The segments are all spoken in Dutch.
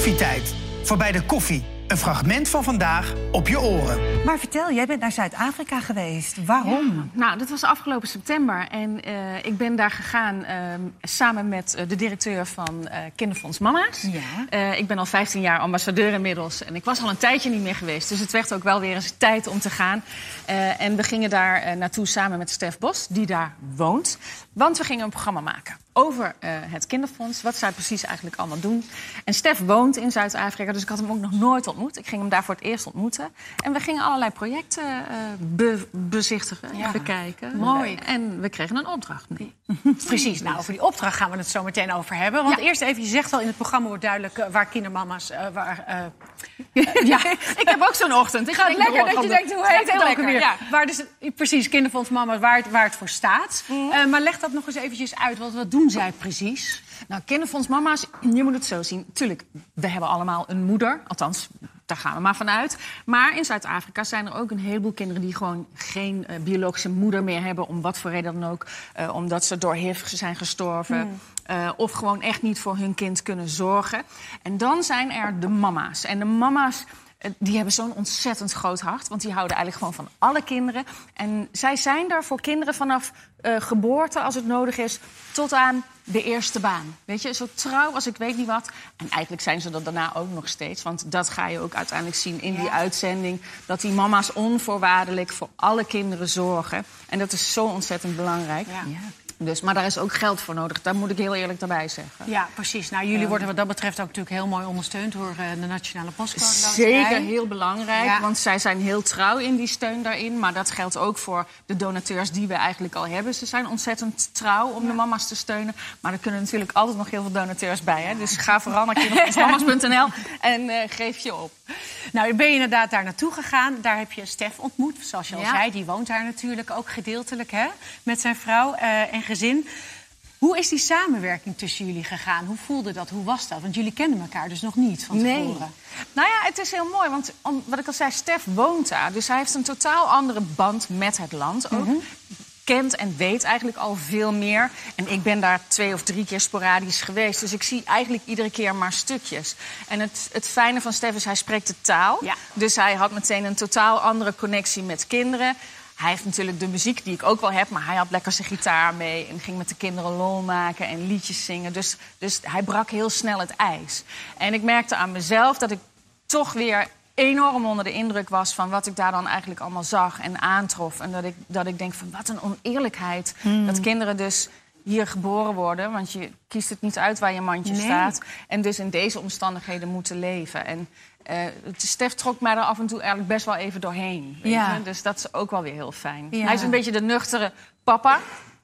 Koffietijd. Voorbij de koffie. Een fragment van vandaag op je oren. Maar vertel, jij bent naar Zuid-Afrika geweest. Waarom? Nou, dat was afgelopen september. En eh, ik ben daar gegaan ehm, samen met eh, de directeur van eh, Kinderfonds Mama's. Ja. Eh, ik ben al 15 jaar ambassadeur inmiddels. En ik was al een tijdje niet meer geweest. Dus het werd ook wel weer eens tijd om te gaan. Eh, en we gingen daar naartoe samen met Stef Bos, die daar woont. Want we gingen een programma maken over eh, het kinderfonds. Wat zij precies eigenlijk allemaal doen. En Stef woont in Zuid-Afrika, dus ik had hem ook nog nooit ontmoet. Ik ging hem daar voor het eerst ontmoeten. En we gingen allerlei projecten eh, be- bezichtigen en bekijken. Mooi. En we kregen een opdracht mee. Precies, nou, over die opdracht gaan we het zo meteen over hebben. Want Ja. eerst even, je zegt al in het programma wordt duidelijk eh, waar kindermama's... waar, ja, ik heb ook zo'n ochtend. Ik ga Gaat lekker dat je denkt, hoe heet het het ook lekker, alweer? ja. Waar dus, precies, kinderfonds mama's, waar het, waar het voor staat. Eh, maar leg dat nog eens eventjes uit, want wat doen zij precies? Nou, kinderfonds mama's, je moet het zo zien. Tuurlijk, we hebben allemaal een moeder. Althans, daar gaan we maar vanuit. Maar in Zuid-Afrika zijn er ook een heleboel kinderen... die gewoon geen eh, biologische moeder meer hebben... om wat voor reden dan ook. eh, omdat ze door HIV zijn gestorven. eh, of gewoon echt niet voor hun kind kunnen zorgen. En dan zijn er de mama's. En de mama's... eh, Die hebben zo'n ontzettend groot hart, want die houden eigenlijk gewoon van alle kinderen. En zij zijn er voor kinderen vanaf eh, geboorte, als het nodig is, tot aan de eerste baan. Weet je, zo trouw als ik weet niet wat. En eigenlijk zijn ze dat daarna ook nog steeds. Want dat ga je ook uiteindelijk zien in die uitzending. Dat die mama's onvoorwaardelijk voor alle kinderen zorgen. En dat is zo ontzettend belangrijk. Dus, maar daar is ook geld voor nodig. Daar moet ik heel eerlijk daarbij zeggen. Ja, precies. Nou, jullie worden wat dat betreft ook natuurlijk heel mooi ondersteund door eh, de Nationale Loterij. Zeker heel belangrijk, Ja. want zij zijn heel trouw in die steun daarin. Maar dat geldt ook voor de donateurs die we eigenlijk al hebben. Ze zijn ontzettend trouw om de mama's te steunen. Maar er kunnen natuurlijk altijd nog heel veel donateurs bij. Hè? Dus ga vooral naar kinderfondsmama's.nl en eh, geef je op. Nou, je ben inderdaad daar naartoe gegaan. Daar heb je Stef ontmoet, zoals je al Ja. zei. Die woont daar natuurlijk ook gedeeltelijk hè, met zijn vrouw eh, en gezin. Hoe is die samenwerking tussen jullie gegaan? Hoe voelde dat? Hoe was dat? Want jullie kenden elkaar dus nog niet van tevoren. Nou ja, het is heel mooi, want om, wat ik al zei, Stef woont daar. Dus hij heeft een totaal andere band met het land ook. Kent en weet eigenlijk al veel meer. En ik ben daar twee of drie keer sporadisch geweest. Dus ik zie eigenlijk iedere keer maar stukjes. En het, het fijne van Stef is, hij spreekt de taal. Ja. Dus hij had meteen een totaal andere connectie met kinderen. Hij heeft natuurlijk de muziek die ik ook wel heb, maar hij had lekker zijn gitaar mee en ging met de kinderen lol maken en liedjes zingen. Dus, dus hij brak heel snel het ijs. En ik merkte aan mezelf dat ik toch weer enorm onder de indruk was van wat ik daar dan eigenlijk allemaal zag en aantrof. En dat ik, dat ik denk van wat een oneerlijkheid dat kinderen dus hier geboren worden. Want je kiest het niet uit waar je mandje Nee. staat. En dus in deze omstandigheden moeten leven. En het- Stef trok mij er af en toe eigenlijk best wel even doorheen. Weet Ja. je? Dus dat is ook wel weer heel fijn. Ja. Hij is een beetje de nuchtere papa.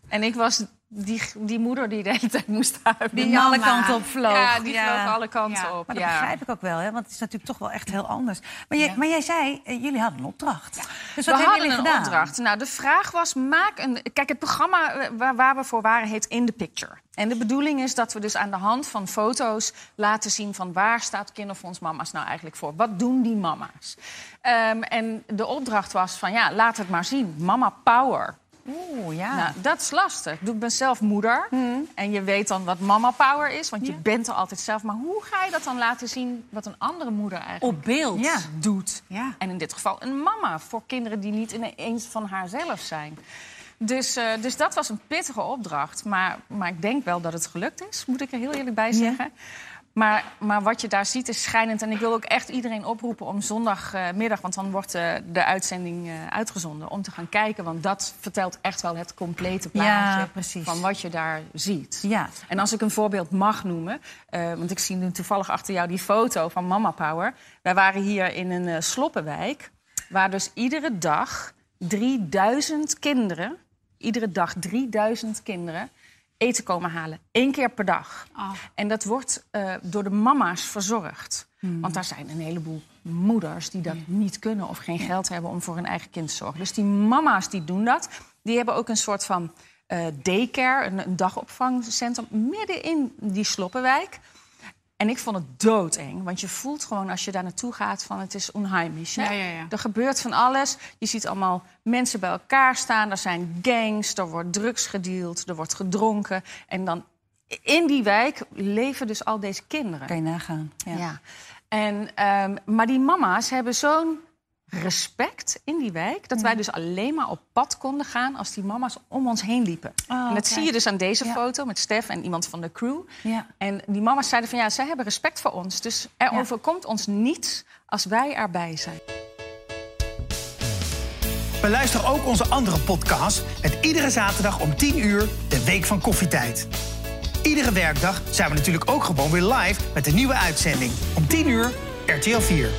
En ik was die, die moeder die de hele tijd moest huilen. Die alle kanten op vloog. Ja, die Ja. vloog alle kanten Ja. op. Maar dat ja. begrijp ik ook wel, hè? want het is natuurlijk toch wel echt heel anders. Maar, jij, maar jij zei, eh, jullie hadden een opdracht. Dus wat we hebben hadden jullie een gedaan? opdracht. Nou, de vraag was, maak een... Kijk, het programma eh, waar, waar we voor waren heet In the Picture. En de bedoeling is dat we dus aan de hand van foto's laten zien... van waar staat Kinderfonds Mama's nou eigenlijk voor? Wat doen die mama's? Ehm, en de opdracht was van, ja, laat het maar zien. Mama Power. Oeh, ja. Nou, dat is lastig. Ik ben zelf moeder. En je weet dan wat mama power is, want je bent er altijd zelf. Maar hoe ga je dat dan laten zien wat een andere moeder eigenlijk Op beeld. Ja. doet? Ja. En in dit geval een mama voor kinderen die niet ineens van haarzelf zijn. Dus, eh, dus dat was een pittige opdracht. Maar, maar ik denk wel dat het gelukt is, moet ik er heel eerlijk bij zeggen. Maar, maar wat je daar ziet is schijnend. En ik wil ook echt iedereen oproepen om zondagmiddag... want dan wordt eh, de uitzending eh, uitgezonden, om te gaan kijken. Want dat vertelt echt wel het complete plaatje Ja, van wat je daar ziet. Ja. En als ik een voorbeeld mag noemen... eh, want ik zie nu toevallig achter jou die foto van Mama Power. Wij waren hier in een sloppenwijk... waar dus iedere dag 3000 kinderen... iedere dag 3000 kinderen eten komen halen. Eén keer per dag. Ah. En dat wordt eh, door de mama's verzorgd. Want daar zijn een heleboel moeders die dat niet kunnen... of geen geld hebben om voor hun eigen kind te zorgen. Dus die mama's die doen dat. Die hebben ook een soort van eh daycare, een, een dagopvangcentrum... midden in die sloppenwijk... En ik vond het doodeng, want je voelt gewoon als je daar naartoe gaat van het is onheimisch. Ja, ja, ja. Er gebeurt van alles. Je ziet allemaal mensen bij elkaar staan. Er zijn gangs, er wordt drugs gedeeld, er wordt gedronken. En dan in die wijk leven dus al deze kinderen. Kan je nagaan. Ja. Ja. En, ehm, maar die mama's hebben zo'n respect in die wijk... dat wij dus alleen maar op pad konden gaan... als die mama's om ons heen liepen. Oh, en dat kijk. zie je dus aan deze Ja. foto met Stef en iemand van de crew. Ja. En die mama's zeiden van ja, zij hebben respect voor ons. Dus er Ja. overkomt ons niets als wij erbij zijn. Beluister ook onze andere podcast met iedere zaterdag om 10 uur de Week van Koffietijd. Iedere werkdag zijn we natuurlijk ook gewoon weer live met een nieuwe uitzending. Om 10 uur RTL 4.